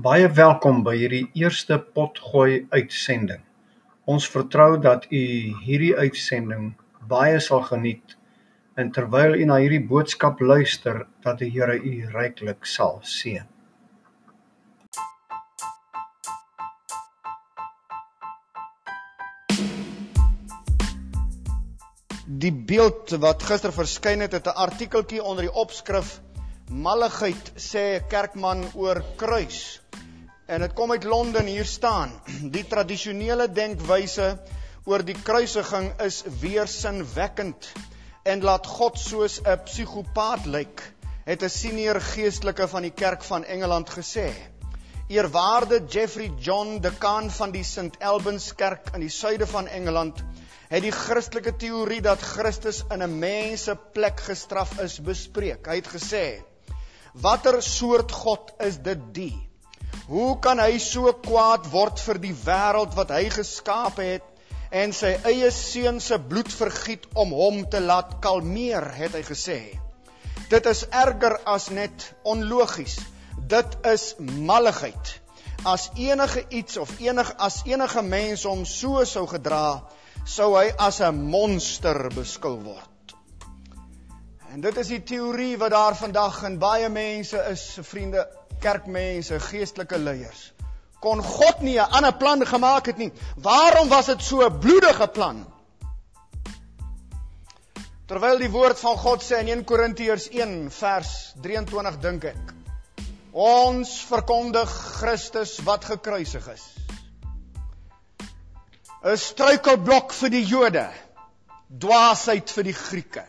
Baie welkom by hierdie eerste Potgooi uitsending. Ons vertrou dat u hierdie uitsending baie sal geniet en terwyl u na hierdie boodskap luister, dat die Here u ryklik sal seën. Die beeld wat gister verskyn het, het 'n artikeltjie onder die opskrif Malligheid sê kerkman oor kruis. En dit kom uit Londen hier staan. Die tradisionele denkwyse oor die kruisiging is weersinwekkend en laat God soos 'n psigopaat lyk, het 'n senior geestelike van die kerk van Engeland gesê. Eerwaarde Jeffrey John, dekaan van die St Albans Kerk in die suide van Engeland, het die Christelike teorie dat Christus in 'n mens se plek gestraf is bespreek. Hy het gesê: Watter soort God is dit die? Hoe kan hy so kwaad word vir die wêreld wat hy geskaap het en sy eie seun se bloed vergiet om hom te laat kalmeer, het hy gesê. Dit is erger as net onlogies. Dit is malligheid. As enige iets of enige as enige mens hom so sou gedra, sou hy as 'n monster beskou word. En dit is die teorie wat daar vandag in baie mense is, vriende, kerkmense, geestelike leiers. Kon God nie 'n ander plan gemaak het nie? Waarom was dit so 'n bloedige plan? Terwyl die woord van God sê in 1 Korintiërs 1 vers 23 dink ek. Ons verkondig Christus wat gekruisig is. 'n Struikelblok vir die Jode, dwaasheid vir die Grieke.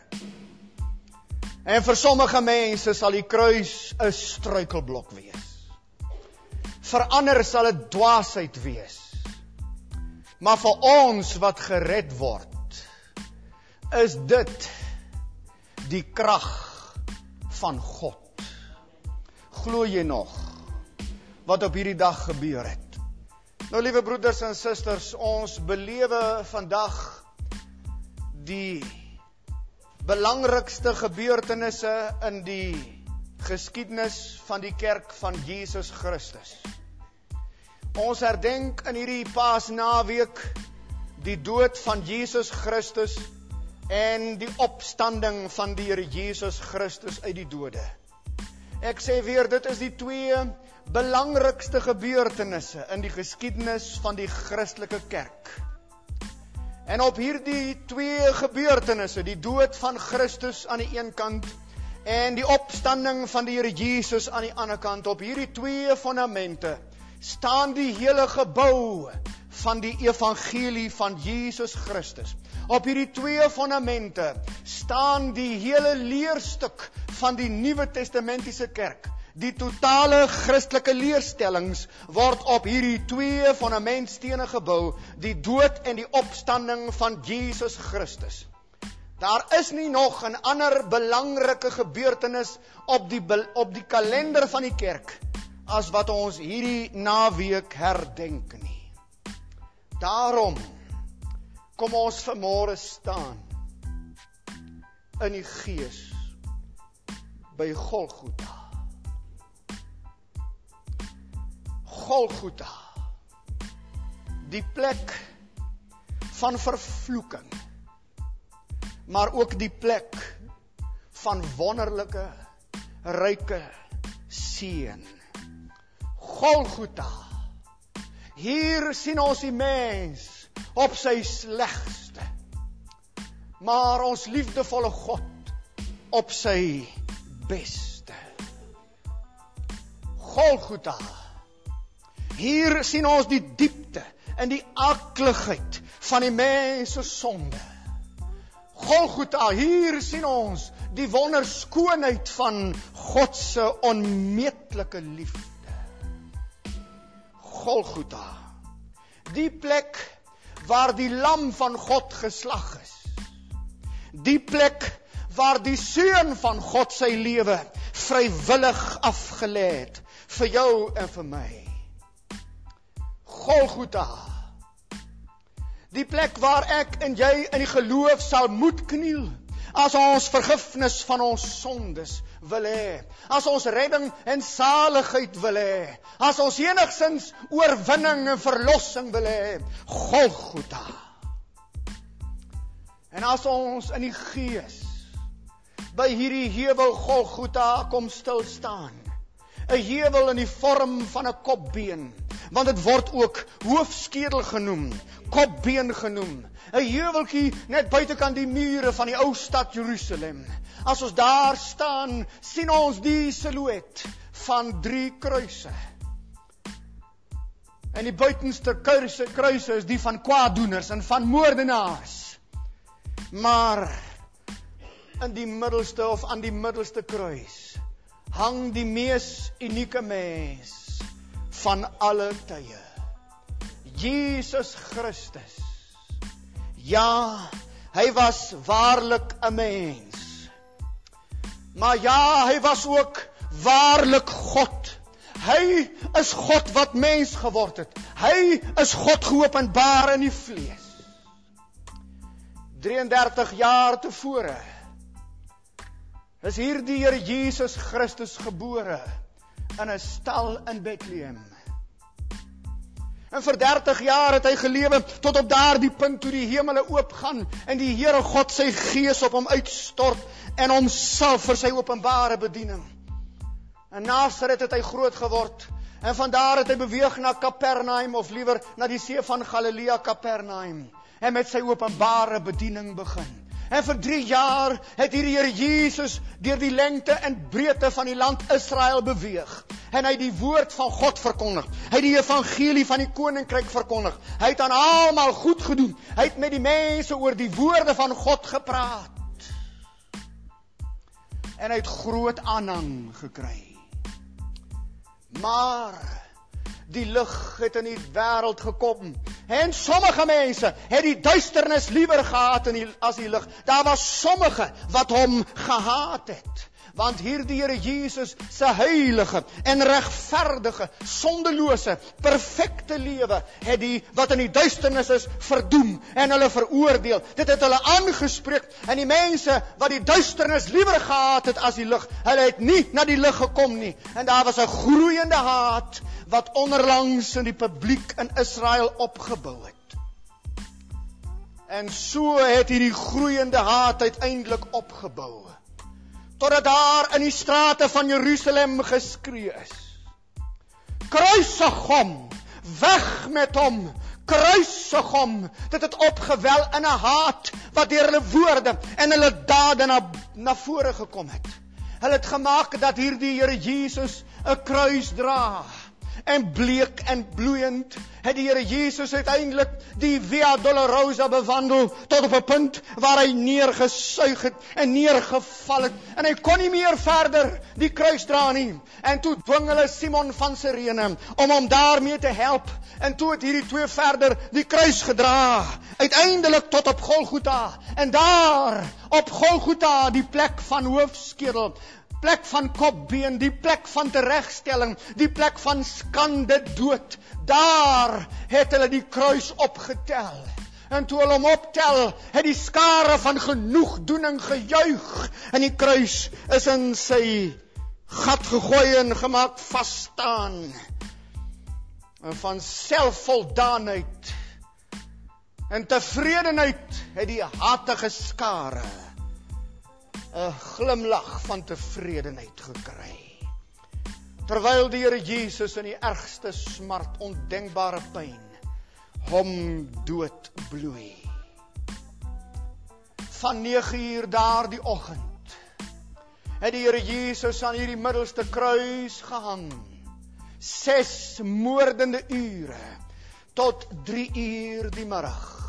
En vir sommige mense sal die kruis 'n struikelblok wees. Vir ander sal dit dwaasheid wees. Maar vir ons wat gered word, is dit die krag van God. Glo jy nog wat op hierdie dag gebeur het? Nou liewe broeders en susters, ons belewe vandag die belangrikste gebeurtenisse in die geskiedenis van die kerk van Jesus Christus. Ons herdenk in hierdie Paasnaweek die dood van Jesus Christus en die opstanding van die Here Jesus Christus uit die dode. Ek sê weer dit is die twee belangrikste gebeurtenisse in die geskiedenis van die Christelike kerk. En op hierdie twee gebeurtenisse, die dood van Christus aan die een kant en die opstanding van die Here Jesus aan die ander kant, op hierdie twee fondamente staan die hele gebou van die evangelie van Jesus Christus. Op hierdie twee fondamente staan die hele leerstuk van die Nuwe Testamentiese kerk. Die totale Christelike leerstellings word op hierdie twee fundamentstene gebou, die dood en die opstanding van Jesus Christus. Daar is nie nog 'n ander belangrike gebeurtenis op die op die kalender van die kerk as wat ons hierdie naweek herdenk nie. Daarom kom ons vanmôre staan in die gees by Golgotha. Golgotha. Die plek van vervloeking. Maar ook die plek van wonderlike ryke seën. Golgotha. Hier sien ons die mens op sy slegste. Maar ons liefdevolle God op sy beste. Golgotha. Hier sien ons die diepte en die akligheid van die mens se sonde. Golgotha, hier sien ons die wonderskoonheid van God se onmeetlike liefde. Golgotha. Die plek waar die lam van God geslag is. Die plek waar die seun van God sy lewe vrywillig afgelê het vir jou en vir my. Golgotha. Die plek waar ek en jy in die geloof sal moet kniel as ons vergifnis van ons sondes wil hê, as ons redding en saligheid wil hê, as ons enigsins oorwinning en verlossing wil hê, Golgotha. En as ons in die gees by hierdie heuwel Golgotha kom stil staan, 'n heuwel in die vorm van 'n kopbeen, want dit word ook hoofskedel genoem, kopbeen genoem. 'n heuweltjie net buitekant die mure van die ou stad Jerusalem. As ons daar staan, sien ons die silhouet van drie kruise. En die buitenste kruise, kruise is die van kwaaddoeners en van moordenaars. Maar in die middelste of aan die middelste kruis hang die mees unieke mens van alle tye. Jesus Christus. Ja, hy was waarlik 'n mens. Maar ja, hy was ook waarlik God. Hy is God wat mens geword het. Hy is God geopenbaar in die vlees. 33 jaar tevore is hierdie Here Jesus Christus gebore in 'n stal in Bethlehem. En vir 30 jaar het hy gelewe tot op daardie punt toe die hemele oopgaan en die Here God sy gees op hom uitstort en homself vir sy openbare bediening. In Nasaret het hy groot geword en van daar het hy beweeg na Kapernaum of liewer na die see van Galilea Kapernaum en met sy openbare bediening begin. En vir 3 jaar het hierdie Here Jesus deur die lengte en breedte van die land Israel beweeg. En hy het die woord van God verkondig. Hy het die evangelie van die koninkryk verkondig. Hy het aan almal goed gedoen. Hy het met die mense oor die woorde van God gepraat. En hy het groot aanhang gekry. Maar die lig het in die wêreld gekom. En sommige mense het die duisternis liewer gehaat in die, as die lig. Daar was sommige wat hom gehaat het. Want hierdie Here Jesus se heilige en regverdige, sondelose, perfekte lewe het die wat in die duisternis is verdoem en hulle veroordeel. Dit het hulle aangespreek en die mense wat die duisternis liewer gehaat het as die lig, hulle het nie na die lig gekom nie. En daar was 'n groeiende haat wat onderlangs in die publiek in Israel opgebou het. En so het hierdie groeiende haat uiteindelik opgebou totdat daar in die strate van Jerusalem geskree is. Kruisig hom, weg met hom, kruisig hom. Dit het opgewel in 'n haat wat deur hulle woorde en hulle dade na na vore gekom het. Hulle het gemaak dat hierdie Here Jesus 'n kruis dra en bleek en bloeiend het die Here Jesus uiteindelik die Via Dolorosa bewandel tot op 'n punt waar hy neergesuig het en neergeval het. En hy kon nie meer verder die kruis dra nie. En toe dwing hulle Simon van Sirene om hom daarmee te help. En toe het hierdie twee verder die kruis gedra. Uiteindelik tot op Golgotha. En daar op Golgotha die plek van hoofskedel plek van kopbeen, die plek van teregstelling, die plek van skande dood. Daar het hulle die kruis opgetel. En toe hulle hom optel, het die skare van genoegdoening gejuig en die kruis is in sy gat gegooi en gemaak vas staan. En van selfvoldaanheid en tevredenheid het die hatige skare 'n glimlag van tevredenheid gekry. Terwyl die Here Jesus in die ergste smart, ondenkbare pyn hom dood bloei. Van 9uur daardie oggend het die Here Jesus aan hierdie middelste kruis gehang. 6 moordende ure tot 3 uur die middag.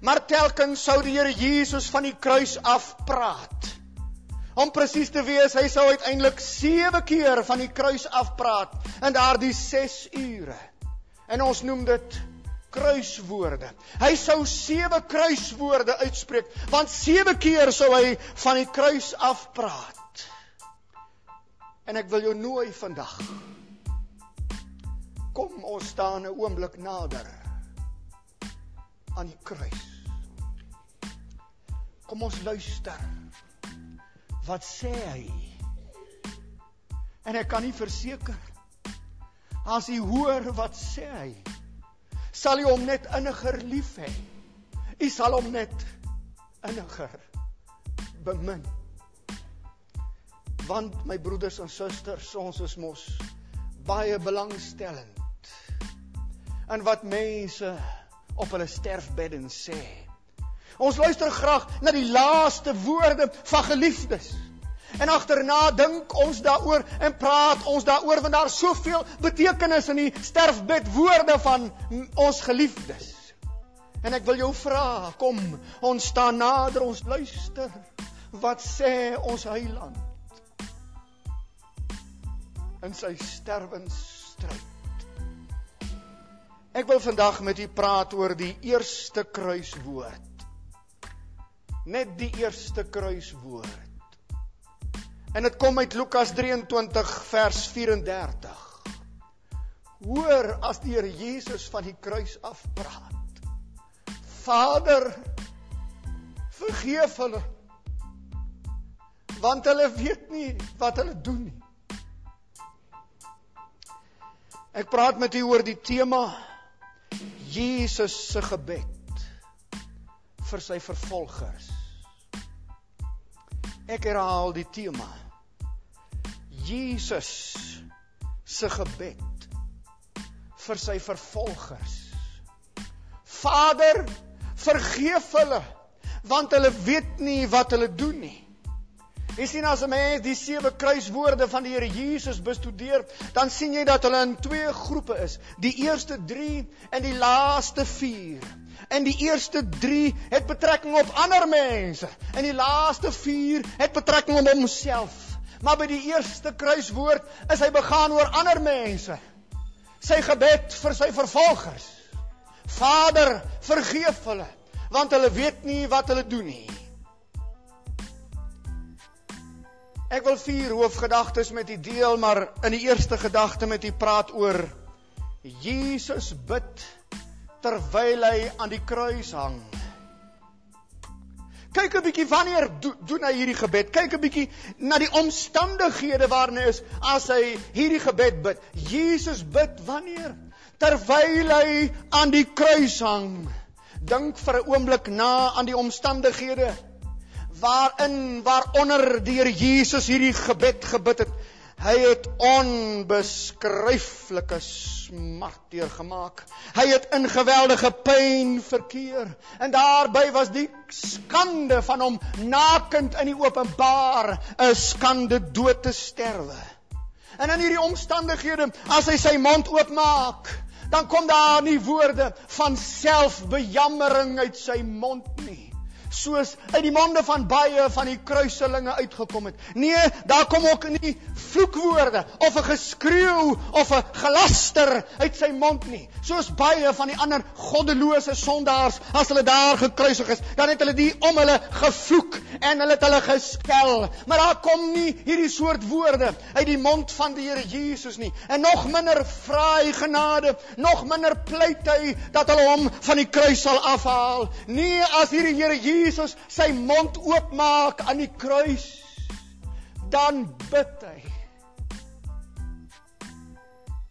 Maar telkens sou die Here Jesus van die kruis af praat. Om presies te wees, hy sou uiteindelik 7 keer van die kruis af praat in daardie 6 ure. En ons noem dit kruiswoorde. Hy sou 7 kruiswoorde uitspreek, want 7 keer sou hy van die kruis af praat. En ek wil jou nooi vandag. Kom ons staan 'n oomblik nader aan die kruis. Kom ons luister. Wat sê hy En ek kan nie verseker as u hoor wat sê hy, sal u hom net inniger lief hê. U sal hom net inniger bemin. Want my broeders en susters, ons is mos baie belangstellend in wat mense op hulle sterfbedde sê. Ons luister graag na die laaste woorde van geliefdes. En agterna dink ons daaroor en praat ons daaroor want daar soveel betekenis in die sterfbed woorde van ons geliefdes. En ek wil jou vra, kom, ons staan nader, ons luister. Wat sê ons Heiland? In sy sterwensstryd. Ek wil vandag met u praat oor die eerste kruiswoord net die eerste kruiswoord. En dit kom uit Lukas 23 vers 34. Hoor as die Here Jesus van die kruis af praat. Vader, vergeef hulle want hulle weet nie wat hulle doen nie. Ek praat met u oor die tema Jesus se gebed vir sy vervolgers. Ek herhaal die tema. Jesus se gebed vir sy vervolgers. Vader, vergeef hulle want hulle weet nie wat hulle doen nie. Jy sien as 'n mens die sewe kruiswoorde van die Here Jesus bestudeer, dan sien jy dat hulle in twee groepe is. Die eerste 3 en die laaste 4. En die eerste 3 het betrekking op ander mense en die laaste 4 het betrekking op homself. Maar by die eerste kruiswoord is hy begaan oor ander mense. Sy gebed vir sy vervolgers. Vader, vergeef hulle, want hulle weet nie wat hulle doen nie. Ek wil vier hoofgedagtes met u deel, maar in die eerste gedagte met u praat oor Jesus bid terwyl hy aan die kruis hang. Kyk 'n bietjie wanneer do, doen hy hierdie gebed? Kyk 'n bietjie na die omstandighede waarin hy is as hy hierdie gebed bid. Jesus bid wanneer? Terwyl hy aan die kruis hang. Dink vir 'n oomblik na aan die omstandighede waarin waaronder Here Jesus hierdie gebed gebid het. Hy het onbeskryflike smart deurgemaak. Hy het in geweldige pyn verkeer en daarbey was die skande van hom nakend in die openbaar, 'n skande dood te sterwe. En in hierdie omstandighede, as hy sy mond oopmaak, dan kom daar nie woorde van selfbejammering uit sy mond nie soos uit die monde van baie van die kruiselinge uitgekom het. Nee, daar kom ook nie vloekwoorde of 'n geskreeu of 'n gelaster uit sy mond nie. Soos baie van die ander goddelose sondaars as hulle daar gekruisig is, dan het hulle die om hulle gevloek en hulle het hulle geskel. Maar daar kom nie hierdie soort woorde uit die mond van die Here Jesus nie. En nog minder vra hy genade, nog minder pleit hy dat hulle hom van die kruis sal afhaal. Nee, as hierdie Here Jesus Jesus sy mond oopmaak aan die kruis, dan bid hy.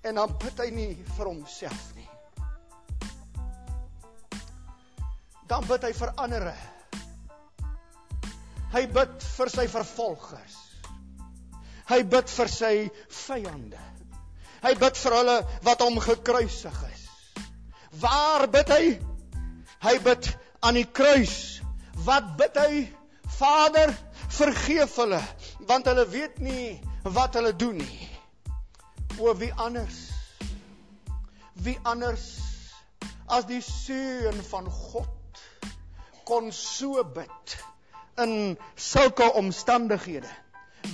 En dan bid hy nie vir homself nie. Dan bid hy vir ander. Hy bid vir sy vervolgers. Hy bid vir sy vyande. Hy bid vir hulle wat hom gekruisig is. Waar bid hy? Hy bid aan die kruis Wat bid hy? Vader, vergeef hulle want hulle weet nie wat hulle doen nie. O wie anders? Wie anders as die seun van God kon so bid in sulke omstandighede?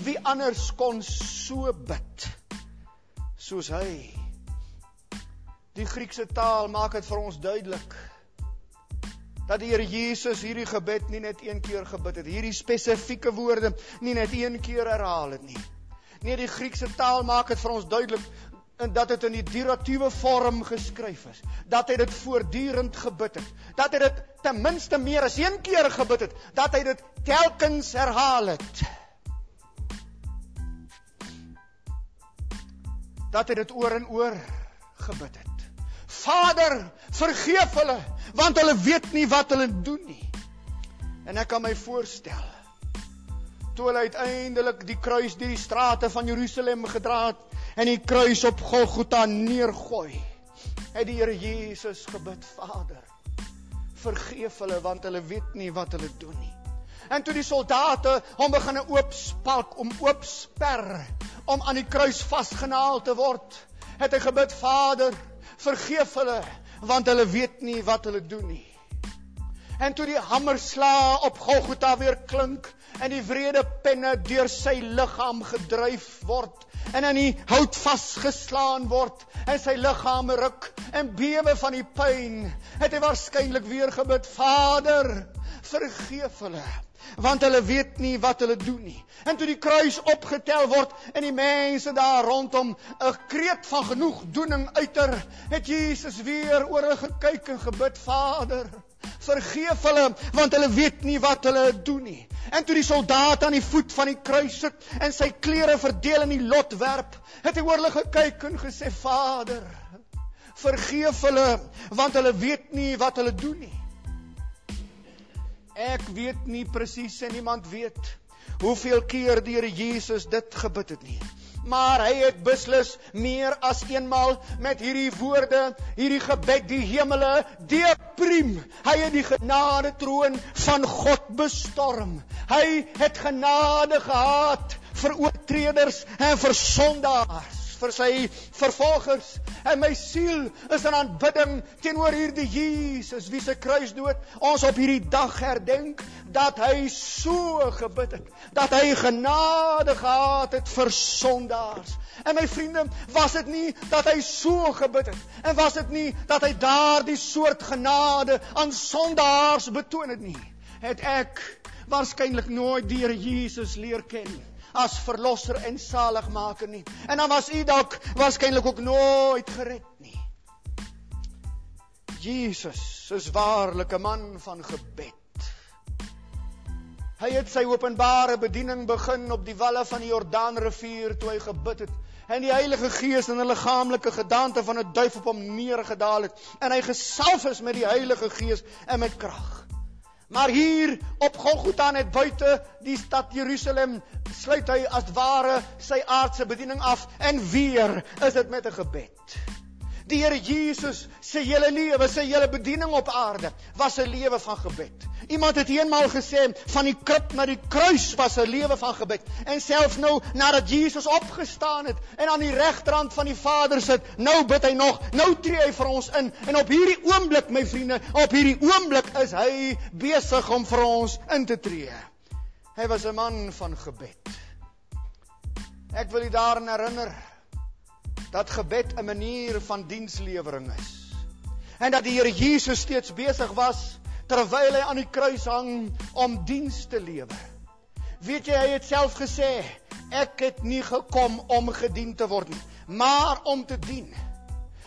Wie anders kon so bid soos hy? Die Griekse taal maak dit vir ons duidelik dat die Here Jesus hierdie gebed nie net een keer gebid het, hierdie spesifieke woorde nie net een keer herhaal het nie. Nee, die Griekse taal maak dit vir ons duidelik en dat dit in die duratiewe vorm geskryf is, dat hy dit voortdurend gebid het, dat hy dit ten minste meer as een keer gebid het, dat hy dit telkens herhaal het. dat hy dit oor en oor gebid het. Vader, vergeef hulle want hulle weet nie wat hulle doen nie. En ek kan my voorstel toe hulle uiteindelik die kruis deur die strate van Jerusalem gedra het en die kruis op Golgotha neergooi, het die Here Jesus gebid, Vader, vergeef hulle want hulle weet nie wat hulle doen nie. En toe die soldate hom begine oopspalk om oopsper om aan die kruis vasgenaal te word, het hy gebid, Vader, vergeef hulle want hulle weet nie wat hulle doen nie. En toe die hamerslaa op Golgotha weer klink en die wrede penne deur sy liggaam gedryf word en aan die hout vasgeslaan word en sy liggaam ruk en bewe van die pyn, het hy waarskynlik weer gebid, Vader, vergeef hulle want hulle weet nie wat hulle doen nie. En toe die kruis opgetel word en die mense daar rondom 'n kreet van genoegdoening uiter, het Jesus weer oor hulle gekyk en gebid: Vader, vergeef hulle want hulle weet nie wat hulle doen nie. En toe die soldaat aan die voet van die kruis sit en sy klere verdeel in die lot werp, het hy oor hulle gekyk en gesê: Vader, vergeef hulle want hulle weet nie wat hulle doen nie. Ek weet nie presies en niemand weet hoeveel keer die Here Jesus dit gebid het nie. Maar hy het beslis meer as eenmaal met hierdie woorde, hierdie gebed die hemele deeprim. Hy het die genade troon van God bestorm. Hy het genade gehad vir oortreders en vir sondaars vir sy vervolgers. En my siel is in aanbidding teenoor hierdie Jesus wie se kruisdood ons op hierdie dag herdenk dat hy so gebid het dat hy genade gehad het vir sondaars. En my vriende was dit nie dat hy so gebid het en was dit nie dat hy daardie soort genade aan sondaars betoon het nie het ek waarskynlik nooit die Here Jesus leer ken nie as verlosser en saligmaker nie. En dan was u dalk waarskynlik ook nooit gered nie. Jesus is waarlik 'n man van gebed. Hy het sy openbare bediening begin op die walle van die Jordaanrivier toe hy gebid het en die Heilige Gees in 'n liggaamlike gedagte van 'n duif op hom neergedaal het en hy gesalf is met die Heilige Gees en met krag. Maar hier op Golgotha net buite die stad Jerusalem sluit hy as ware sy aardse bediening af en weer is dit met 'n gebed. Die Here Jesus se hele lewe, sy hele bediening op aarde was 'n lewe van gebed. Iemand het eenmaal gesê van die krib na die kruis was 'n lewe van gebed. En selfs nou nadat Jesus opgestaan het en aan die regterhand van die Vader sit, nou bid hy nog. Nou tree hy vir ons in. En op hierdie oomblik, my vriende, op hierdie oomblik is hy besig om vir ons in te tree. Hy was 'n man van gebed. Ek wil u daaraan herinner dat gebed 'n manier van dienslewering is. En dat die Here Jesus steeds besig was terwyl hy aan die kruis hang om diens te lewer. Weet jy hy het self gesê ek het nie gekom om gedien te word nie, maar om te dien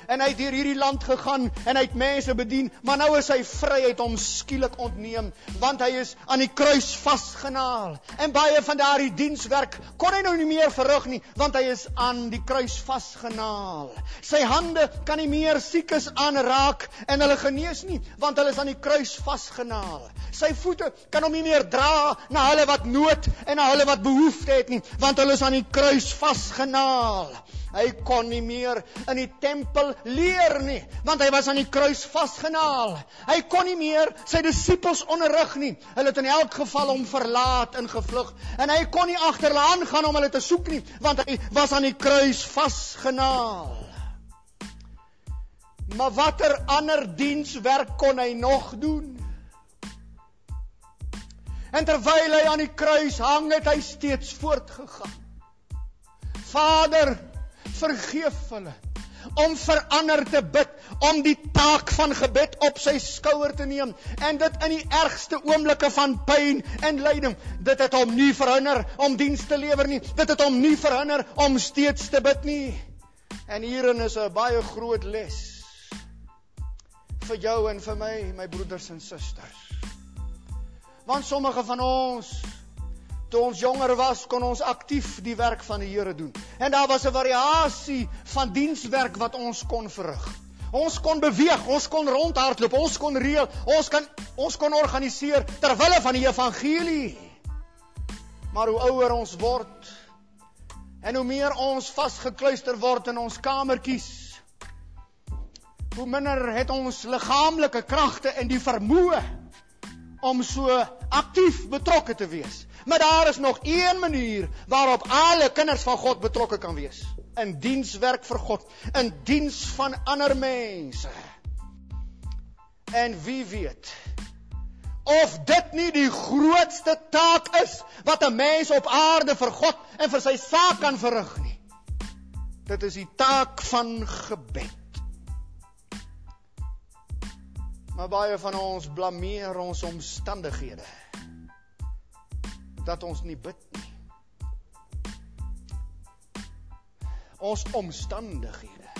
en hy het deur hierdie land gegaan en hy het mense bedien, maar nou is hy vryheid hom skielik ontneem want hy is aan die kruis vasgenaal. En baie van daardie dienswerk kon hy nou nie meer verrig nie want hy is aan die kruis vasgenaal. Sy hande kan nie meer siekes aanraak en hulle genees nie want hulle is aan die kruis vasgenaal. Sy voete kan hom nie meer dra na hulle wat nood en na hulle wat behoefte het nie want hulle is aan die kruis vasgenaal. Hy kon nie meer in die tempel leer nie, want hy was aan die kruis vasgenaal. Hy kon nie meer sy disippels onderrig nie. Hulle het in elk geval hom verlaat en gevlug en hy kon nie agter hulle aangaan om hulle te soek nie, want hy was aan die kruis vasgenaal. Maar watter ander dienswerk kon hy nog doen? En terwyl hy aan die kruis hang, het hy steeds voortgegaan. Vader, vergeef hulle. Om verander te bid om die taak van gebed op sy skouer te neem en dit in die ergste oomblikke van pyn en lyding. Dit het hom nie verhinder om diens te lewer nie. Dit het hom nie verhinder om steeds te bid nie. En hierin is 'n baie groot les vir jou en vir my my broeders en susters. Want sommige van ons Toe ons jonger was, kon ons aktief die werk van die Here doen. En daar was 'n variasie van dienswerk wat ons kon verrig. Ons kon beweeg, ons kon rondhardloop, ons kon reël, ons kan ons kon organiseer ter wille van die evangelie. Maar hoe ouer ons word en hoe meer ons vasgekluister word in ons kamertjies, hoe minder het ons liggaamlike kragte en die vermoë om so aktief betrokke te wees. Maar daar is nog een manier waarop alle kinders van God betrokke kan wees. In dienswerk vir God, in diens van ander mense. En wie weet of dit nie die grootste taak is wat 'n mens op aarde vir God en vir sy saak kan verrig nie. Dit is die taak van gebed. Maar baie van ons blameer ons omstandighede. Dat ons nie bid nie. Ons omstandighede.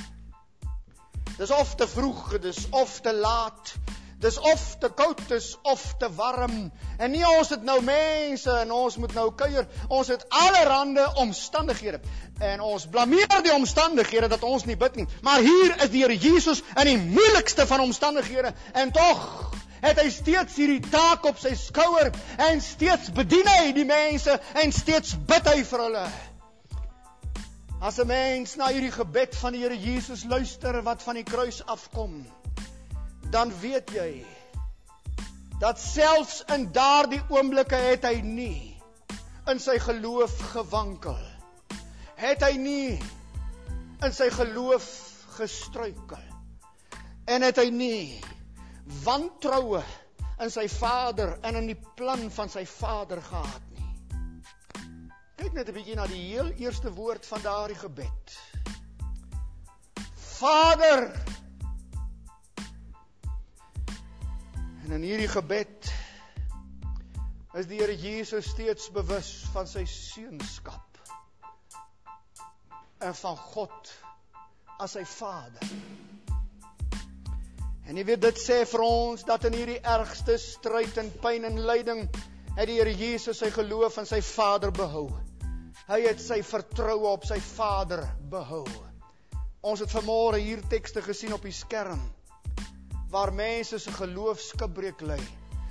Dis of te vroeg, dis of te laat. Dis of te koud is of te warm. En nie ons het nou mense en ons moet nou kuier. Ons het allerlei omstandighede. En ons blameer die omstandighede dat ons nie bid nie. Maar hier is die Here Jesus in die moeilikste van omstandighede en tog het hy steeds hierdie taak op sy skouer en steeds bedien hy die mense en steeds bid hy vir hulle. As 'n mens na hierdie gebed van die Here Jesus luister wat van die kruis afkom, dan weet jy dat selfs in daardie oomblikke het hy nie in sy geloof gewankel. Het hy nie in sy geloof gestruikel. En het hy nie wantroue in sy Vader en in die plan van sy Vader gehad nie. Kyk net 'n bietjie na die heel eerste woord van daardie gebed. Vader, En in hierdie gebed is die Here Jesus steeds bewus van sy seunskap en van God as sy Vader. En jy weet dit sê vir ons dat in hierdie ergste stryd en pyn en lyding het die Here Jesus sy geloof in sy Vader behou. Hy het sy vertroue op sy Vader behou. Ons het vanmôre hier tekste gesien op die skerm waar mense se geloof skibreek lê.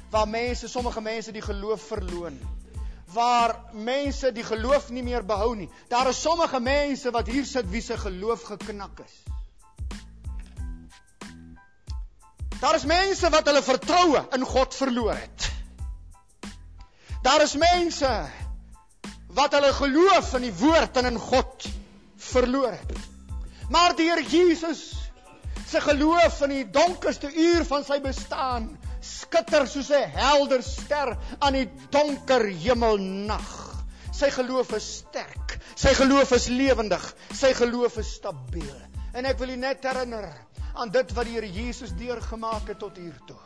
Waar mense, sommige mense die geloof verloon. Waar mense die geloof nie meer behou nie. Daar is sommige mense wat hier sit wie se geloof geknak is. Daar is mense wat hulle vertroue in God verloor het. Daar is mense wat hulle geloof in die woord en in God verloor het. Maar die Here Jesus Sy geloof in die donkerste uur van sy bestaan skitter soos 'n helder ster aan die donker hemelnag. Sy geloof is sterk. Sy geloof is lewendig. Sy geloof is stabiel. En ek wil u net herinner aan dit wat die Here Jesus deurgemaak het tot hier toe.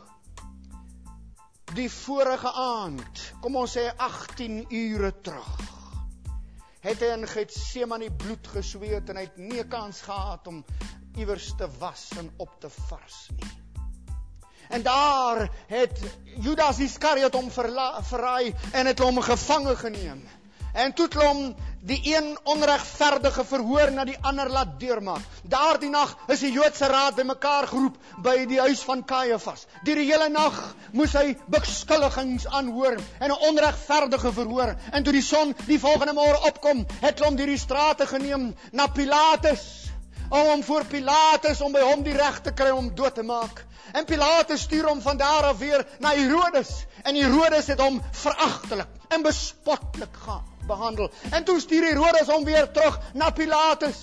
Die vorige aand, kom ons sê 18 ure terug, het hy in Getsemane bloed gesweet en hy het nie 'n kans gehad om iewers te was en op te vars nie. En daar het Judas Iskariot hom verraai en het hom gevange geneem. En toe het hom die een onregverdige verhoor na die ander laat deurmaak. Daardie nag is die Joodse raad bymekaar geroep by die huis van Kajafas. Die hele nag moes hy beskuldigings aanhoor en 'n onregverdige verhoor. En toe die son die volgende môre opkom, het hom deur die strate geneem na Pilatus om hom voor Pilatus om by hom die reg te kry om dood te maak. En Pilatus stuur hom van daar af weer na Herodes en Herodes het hom veragtelik en bespotlik behandel. En toe stuur Herodes hom weer terug na Pilatus.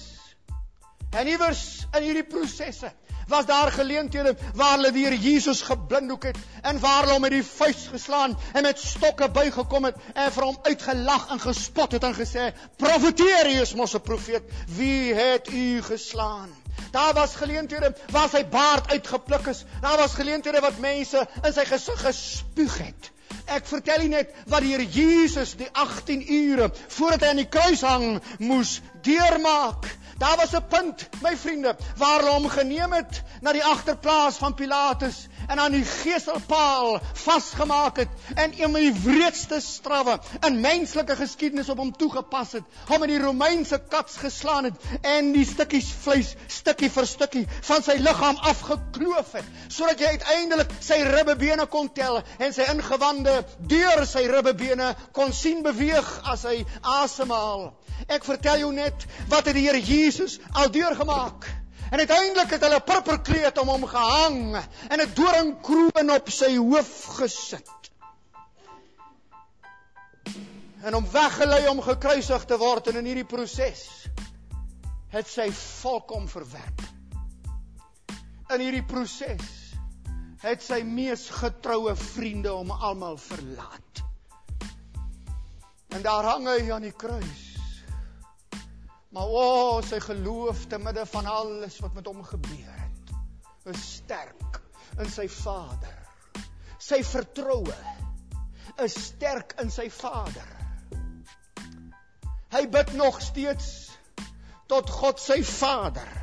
En iewers in hierdie prosesse was daar geleenthede waar hulle weer Jesus geblinddoek het en waar hulle hom met die vuis geslaan en met stokke bygekom het en vir hom uitgelag en gespot het en gesê: "Profeteer, jy is mos 'n profeet. Wie het u geslaan?" Daar was geleenthede waar sy baard uitgepluk is. Daar was geleenthede wat mense in sy gesig gespuug het. Ek vertel u net wat die Here Jesus die 18 ure voordat hy aan die kruis hang moes deurmaak. Daar was 'n punt, my vriende, waar hulle hom geneem het na die agterplaas van Pilatus en aan die geselpaal vasgemaak het en een van die wreedste strawwe in menslike geskiedenis op hom toegepas het, hom in die Romeinse kats geslaan het en die stukkies vleis stukkie vir stukkie van sy liggaam afgekloof het, sodat jy uiteindelik sy ribbebene kon tel en sy ingewande deur sy ribbebene kon sien beweeg as hy asemhaal. Ek vertel jou net wat het die Here Jesus al deurgemaak. En uiteindelik het hulle purperkleed om hom gehang en 'n doringkroon op sy hoof gesit. En hom weggelei om gekruisig te word en in hierdie proses het sy volk hom verwerp. In hierdie proses het sy mees getroue vriende hom almal verlaat. En daar hang hy aan die kruis. Maar o, oh, sy geloof te midde van alles wat met hom gebeur het, is sterk in sy Vader. Sy vertroue is sterk in sy Vader. Hy bid nog steeds tot God sy Vader.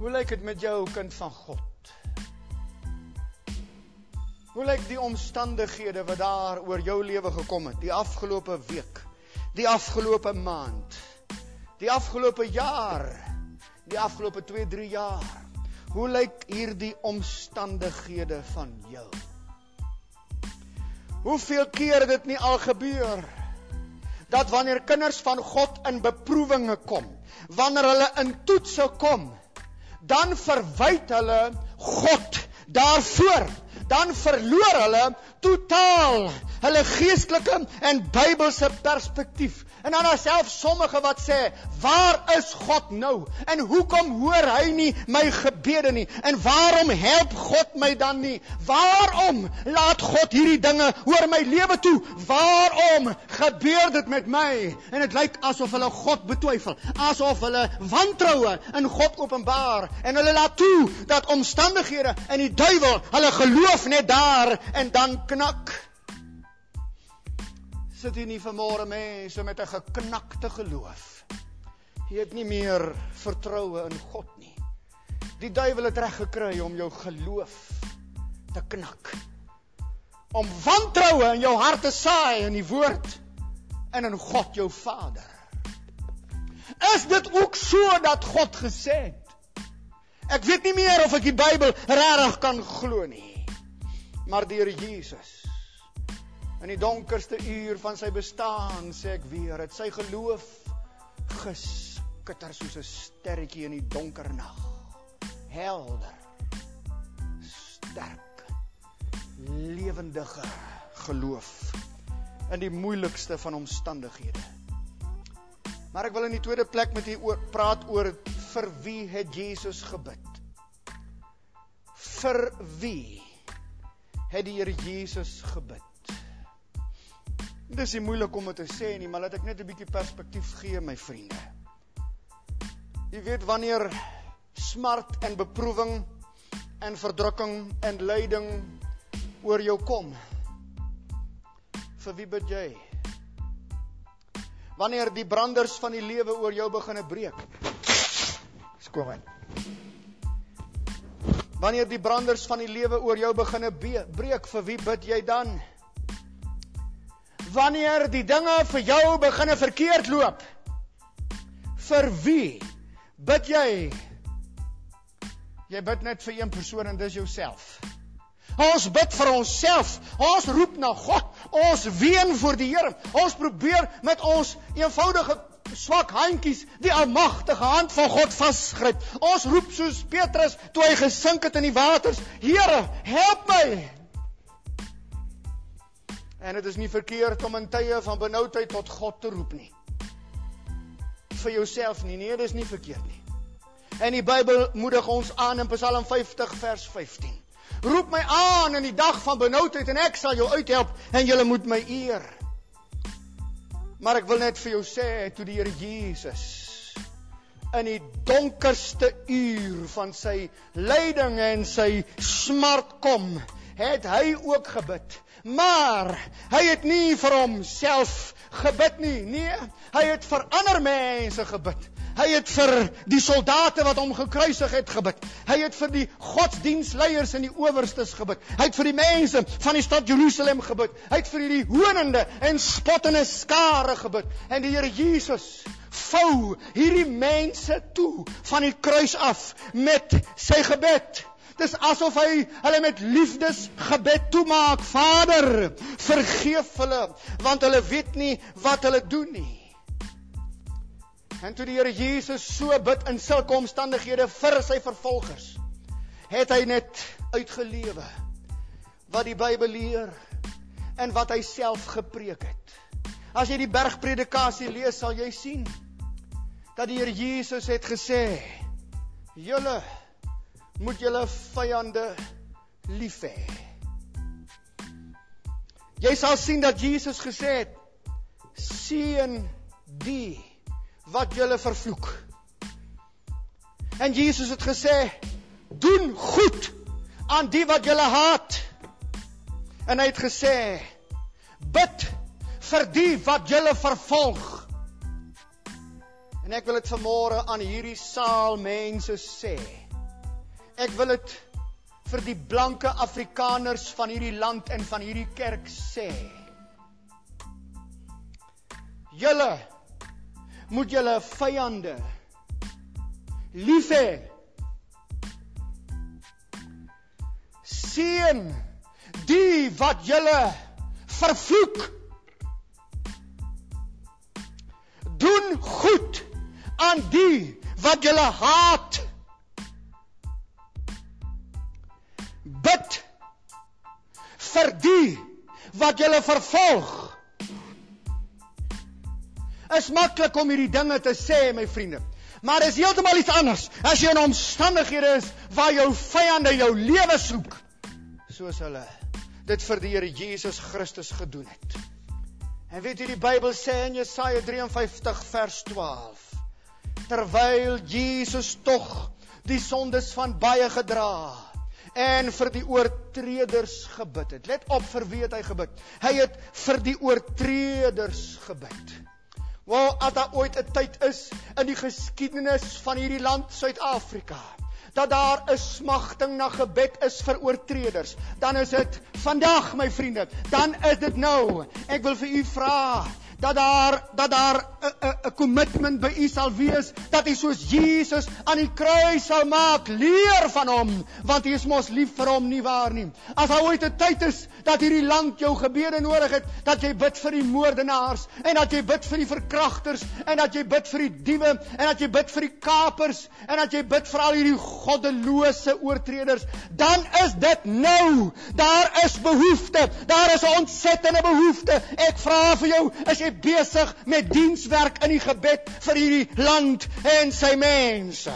Hoe lyk dit met jou kind van God? Hoe lyk die omstandighede wat daar oor jou lewe gekom het die afgelope week? Die afgelope maand, die afgelope jaar, die afgelope 2, 3 jaar. Hoe lyk hierdie omstandighede van jou? Hoeveel keer het dit nie al gebeur dat wanneer kinders van God in beproewinge kom, wanneer hulle in toetse kom, dan verwyd hulle God daarvoor dan verloor hulle totaal hulle geestelike en Bybelse perspektief. En dan alself sommige wat sê, "Waar is God nou? En hoekom hoor hy nie my gebede nie? En waarom help God my dan nie? Waarom laat God hierdie dinge oor my lewe toe? Waarom gebeur dit met my?" En dit lyk asof hulle God betwyfel, asof hulle wantroue in God openbaar en hulle laat toe dat omstandighede en die duiwel hulle geloof net daar en dan knak sit hier nie vanmôre mense met 'n geknakte geloof. Jy het nie meer vertroue in God nie. Die duiwel het reg gekry om jou geloof te knak. Om wantroue in jou hart te saai in die woord en in God jou Vader. Is dit ook so dat God gesê het? Ek weet nie meer of ek die Bybel regtig kan glo nie. Maar Here Jesus In die donkerste uur van sy bestaan sê ek weer, het sy geloof geskitter soos 'n sterretjie in die donker nag. Helder. Sterk. Lewendige geloof in die moeilikste van omstandighede. Maar ek wil in die tweede plek met u oor praat oor vir wie het Jesus gebid? Vir wie het die Here Jesus gebid? Dit is nie moeilik om dit te sê nie, maar laat ek net 'n bietjie perspektief gee, my vriende. Jy weet wanneer smart en beproewing en verdrukking en lyding oor jou kom. Vir wie bid jy? Wanneer die branders van die lewe oor jou begine breek. Skoon my. Wanneer die branders van die lewe oor jou begine breek, vir wie bid jy dan? Wanneer die dinge vir jou begine verkeerd loop. Vir wie bid jy? Jy bid net vir een persoon en dis jouself. Ons bid vir onsself. Ons roep na God. Ons ween voor die Here. Ons probeer met ons eenvoudige swak handjies die almagtige hand van God vasgryp. Ons roep soos Petrus toe hy gesink het in die waters: Here, help my. En dit is nie verkeerd om in tye van benoudheid tot God te roep nie. Vir jouself nie, nee, dit is nie verkeerd nie. En die Bybel moedig ons aan in Psalm 50 vers 15. Roep my aan in die dag van benoudheid en ek sal jou uithelp en jy moet my eer. Maar ek wil net vir jou sê toe die Here Jesus in die donkerste uur van sy lyding en sy smart kom, het hy ook gebid. Maar hy het nie vir homself gebid nie. Nee, hy het vir ander mense gebid. Hy het vir die soldate wat hom gekruisig het gebid. Hy het vir die godsdienstleiers en die owerstes gebid. Hy het vir die mense van die stad Jerusalem gebid. Hy het vir die honende en spottende skare gebid. En die Here Jesus vou hierdie mense toe van die kruis af met sy gebed. Dis asof hy hulle met liefdesgebed toemaak. Vader, vergeef hulle want hulle weet nie wat hulle doen nie. En toe die Here Jesus so bid in sulke omstandighede vir sy vervolgers, het hy net uitgelewe wat die Bybel leer en wat hy self gepreek het. As jy die bergpredikasie lees, sal jy sien dat die Here Jesus het gesê: "Julle moet julle vyande lief hê." Jy sal sien dat Jesus gesê het: "Seën die wat julle vervloek. En Jesus het gesê: "Doen goed aan die wat julle haat." En hy het gesê: "Bid vir die wat julle vervolg." En ek wil dit vanmôre aan hierdie saal mense sê. Ek wil dit vir die blanke Afrikaners van hierdie land en van hierdie kerk sê. Julle moet julle vyande lief hê. Seën die wat julle vervloek. Doen goed aan die wat julle haat. Vir die wat julle vervolg is maklik om hierdie dinge te sê, my vriende. Maar dis heeltemal iets anders as jy in omstandighede is waar jou vyande jou lewe soek, soos hulle dit vir die Here Jesus Christus gedoen het. En weet jy die Bybel sê in Jesaja 53 vers 12, terwyl Jesus tog die sondes van baie gedra en vir die oortreders gebid het. Let op vir wie het hy gebid? Hy het vir die oortreders gebid. Wel, as daar ooit 'n tyd is in die geskiedenis van hierdie land Suid-Afrika dat daar 'n smagting na gebed is vir oortreders, dan is dit vandag, my vriende. Dan is dit nou. Ek wil vir u vra, dat daar dat daar 'n kommitment by u sal wees dat u soos Jesus aan die kruis sal maak leer van hom want u is mos lief vir hom nie waar nie? As daar ooit 'n tyd is dat hierdie land jou gebede nodig het dat jy bid vir die moordenaars en dat jy bid vir die verkragters en dat jy bid vir die diewe en dat jy bid vir die kapers en dat jy bid vir al hierdie goddelose oortreders. Dan is dit nou. Daar is behoefte. Daar is 'n ontsettende behoefte. Ek vra vir jou is jy besig met dienswerk in die gebed vir hierdie land en sy mense.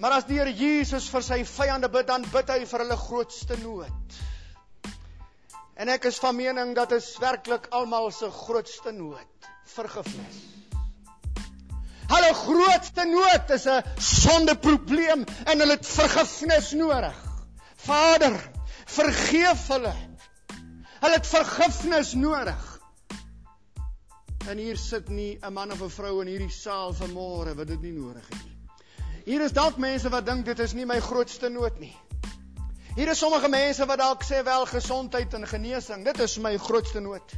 Maar as die Here Jesus vir sy vyande bid, dan bid hy vir hulle grootste nood. En ek is van mening dat dit werklik almal se grootste nood vergifnis. Hulle grootste nood is 'n sondeprobleem en hulle het vergifnis nodig. Vader, vergeef hulle Hulle het vergifnis nodig. En hier sit nie 'n man of 'n vrou in hierdie saal vanmôre wat dit nie nodig het nie. Hier is dalk mense wat dink dit is nie my grootste nood nie. Hier is sommige mense wat dalk sê wel gesondheid en genesing, dit is my grootste nood.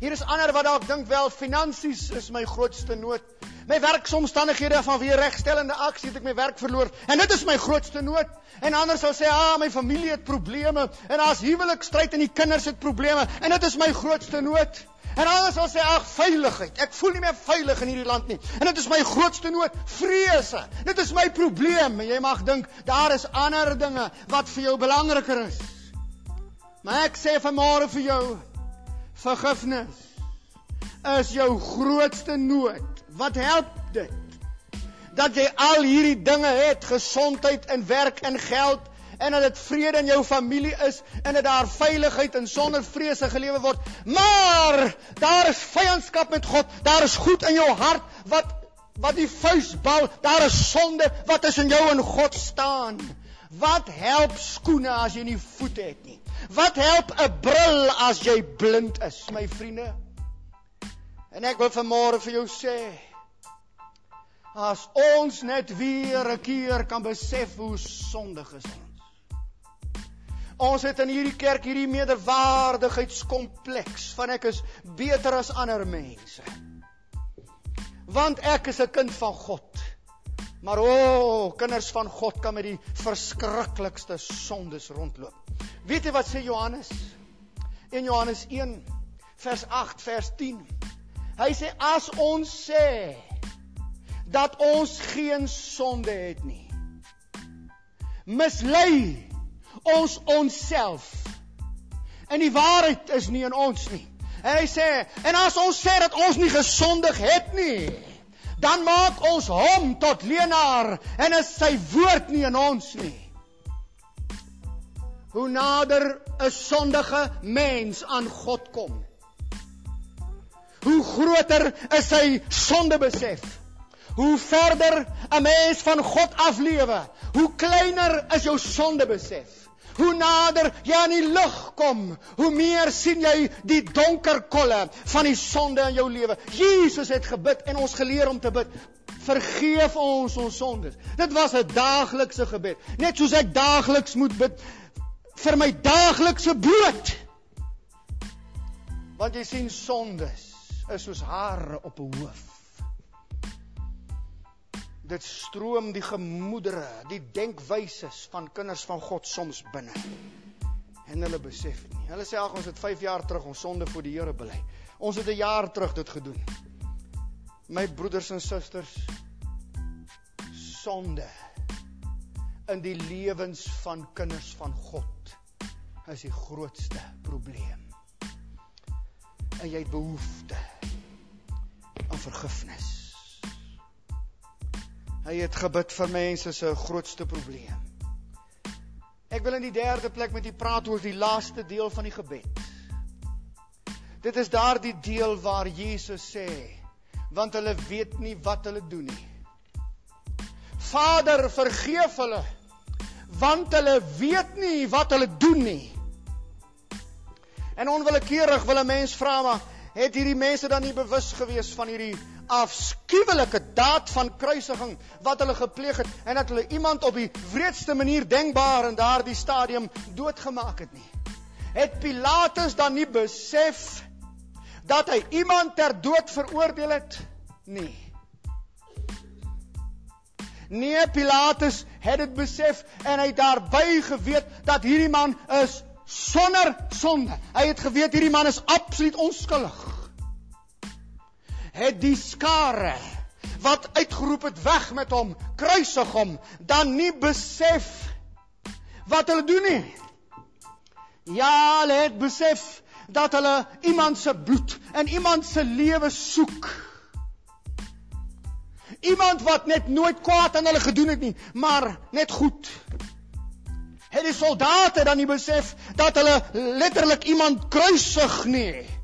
Hier is ander wat dalk dink wel finansies is my grootste nood. My werksomstandighede van weer regstellende aksie het ek my werk verloor en dit is my grootste nood. En ander sal sê, "Ah, my familie het probleme en daar's huwelikstryd en die kinders het probleme en dit is my grootste nood." En ander sal sê, "Ag, veiligheid. Ek voel nie meer veilig in hierdie land nie. En dit is my grootste nood, vrese. Dit is my probleem." En jy mag dink, daar is ander dinge wat vir jou belangriker is. Maar ek sê vanmôre vir jou, vergifnis is jou grootste nood. Wat help dit? Dat jy al hierdie dinge het, gesondheid en werk en geld en dat dit vrede in jou familie is en dat daar veiligheid en sonder vrese gelewe word. Maar daar is vyandskap met God. Daar is goed in jou hart wat wat die vuis bal. Daar is sonde wat tussen jou en God staan. Wat help skoene as jy nie voete het nie? Wat help 'n bril as jy blind is, my vriende? En ek wil vanmôre vir jou sê, as ons net weer 'n keer kan besef hoe sondig is ons. Ons het in hierdie kerk hierdie meerderwaardigheidskompleks van ek is beter as ander mense. Want ek is 'n kind van God. Maar o, oh, kinders van God kan met die verskriklikste sondes rondloop. Weet jy wat sê Johannes? In Johannes 1 vers 8 vers 10. Hy sê as ons sê dat ons geen sonde het nie. Mislei ons onsself. En die waarheid is nie in ons nie. En hy sê, en as ons sê dat ons nie gesondig het nie, dan maak ons hom tot leenaar en is sy woord nie in ons nie. Hoe nader 'n sondige mens aan God kom, hoe groter is sy sondebesef. Hoe verder 'n mens van God aflewe, hoe kleiner is jou sondebesef. Hoe nader jy aan die lig kom, hoe meer sien jy die donker kolle van die sonde in jou lewe. Jesus het gebid en ons geleer om te bid. Vergeef ons ons sondes. Dit was 'n daaglikse gebed. Net soos ek daagliks moet bid vir my daaglikse brood. Want jy sien sondes is soos hare op 'n hoof dit stroom die gemoedere, die denkwyses van kinders van God soms binne. En hulle besef dit nie. Hulle sê ag ons het 5 jaar terug ons sonde voor die Here bely. Ons het 'n jaar terug dit gedoen. My broeders en susters, sonde in die lewens van kinders van God is die grootste probleem. En jy het behoefte aan vergifnis. Hy het gebid vir mense se grootste probleem. Ek wil in die derde plek met u praat oor die laaste deel van die gebed. Dit is daardie deel waar Jesus sê, want hulle weet nie wat hulle doen nie. Vader, vergeef hulle, want hulle weet nie wat hulle doen nie. En onwillekeurig wil 'n mens vra maar het hierdie mense dan nie bewus gewees van hierdie afskuwelike daad van kruisiging wat hulle gepleeg het en dat hulle iemand op die wreedste manier denkbaar in daardie stadium doodgemaak het nie. Het Pilatus dan nie besef dat hy iemand ter dood veroordeel het nie? Nee, Pilatus het dit besef en hy daarby geweet dat hierdie man is sonder sonde. Hy het geweet hierdie man is absoluut onskuldig het die skare wat uitgeroep het weg met hom, kruisig hom, dan nie besef wat hulle doen nie. Ja, hulle het besef dat hulle iemand se bloed en iemand se lewe soek. Iemand wat net nooit kwaad aan hulle gedoen het nie, maar net goed. Het die soldate dan nie besef dat hulle letterlik iemand kruisig nie?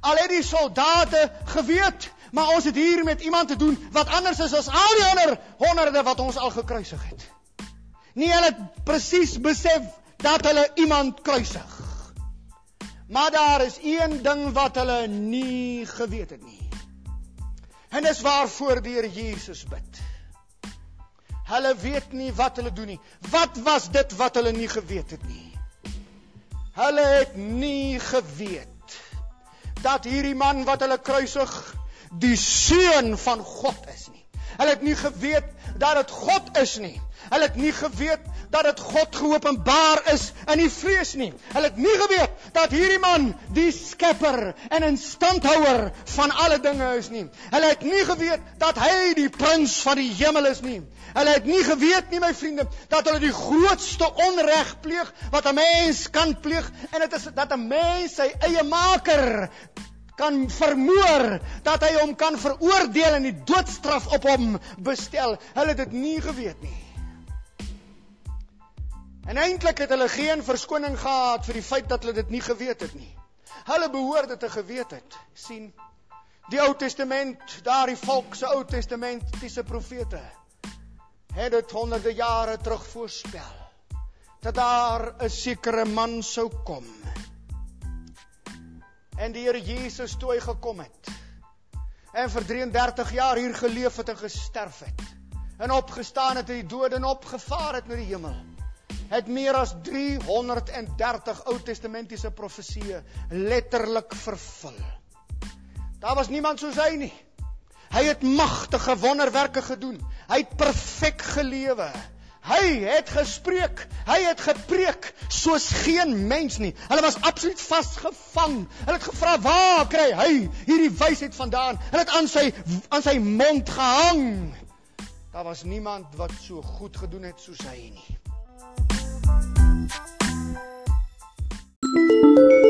Al het die soldate geweet, maar ons het hier met iemand te doen wat anders is as al die ander honderde wat ons al gekruisig het. Nie hulle presies besef dat hulle iemand kruisig. Maar daar is een ding wat hulle nie geweet het nie. En dis waarvoor die Here Jesus bid. Hulle weet nie wat hulle doen nie. Wat was dit wat hulle nie geweet het nie? Hulle het nie geweet dat hierdie man wat hulle kruisig die seun van God is nie. Hulle het nie geweet dat dit God is nie. Hulle het nie geweet dat dit God geopenbaar is in die vlees nie. Hulle het nie geweet dat hierdie man die skepper en instandhouer van alle dinge is nie. Hulle het nie geweet dat hy die prins van die hemel is nie. Hulle het nie geweet nie my vriende dat hulle die grootste onreg pleeg wat 'n mens kan pleeg en dit is dat 'n mens sy eie maker kan vermoor dat hy hom kan veroordeel en die doodstraf op hom bestel. Hulle het dit nie geweet nie. En eintlik het hulle geen verskoning gehad vir die feit dat hulle dit nie geweet het nie. Hulle behoort dit te geweet het. sien die Ou Testament, daardie volk se Ou Testamentiese profete het dit honderde jare terug voorspel. dat daar 'n sekere man sou kom. En die Here Jesus toe hy gekom het en vir 33 jaar hier geleef het en gesterf het en opgestaan het uit die dood en opgevaar het na die hemel het meer as 330 Ou Testamentiese profesieë letterlik vervul. Daar was niemand soos hy nie. Hy het magtige wonderwerke gedoen. Hy het perfek gelewe. Hy het gespreek, hy het gepreek soos geen mens nie. Hulle was absoluut vasgevang. Hulle het gevra, "Waar kry hy hierdie wysheid vandaan?" Hulle het aan sy aan sy mond gehang. Daar was niemand wat so goed gedoen het soos hy nie. Música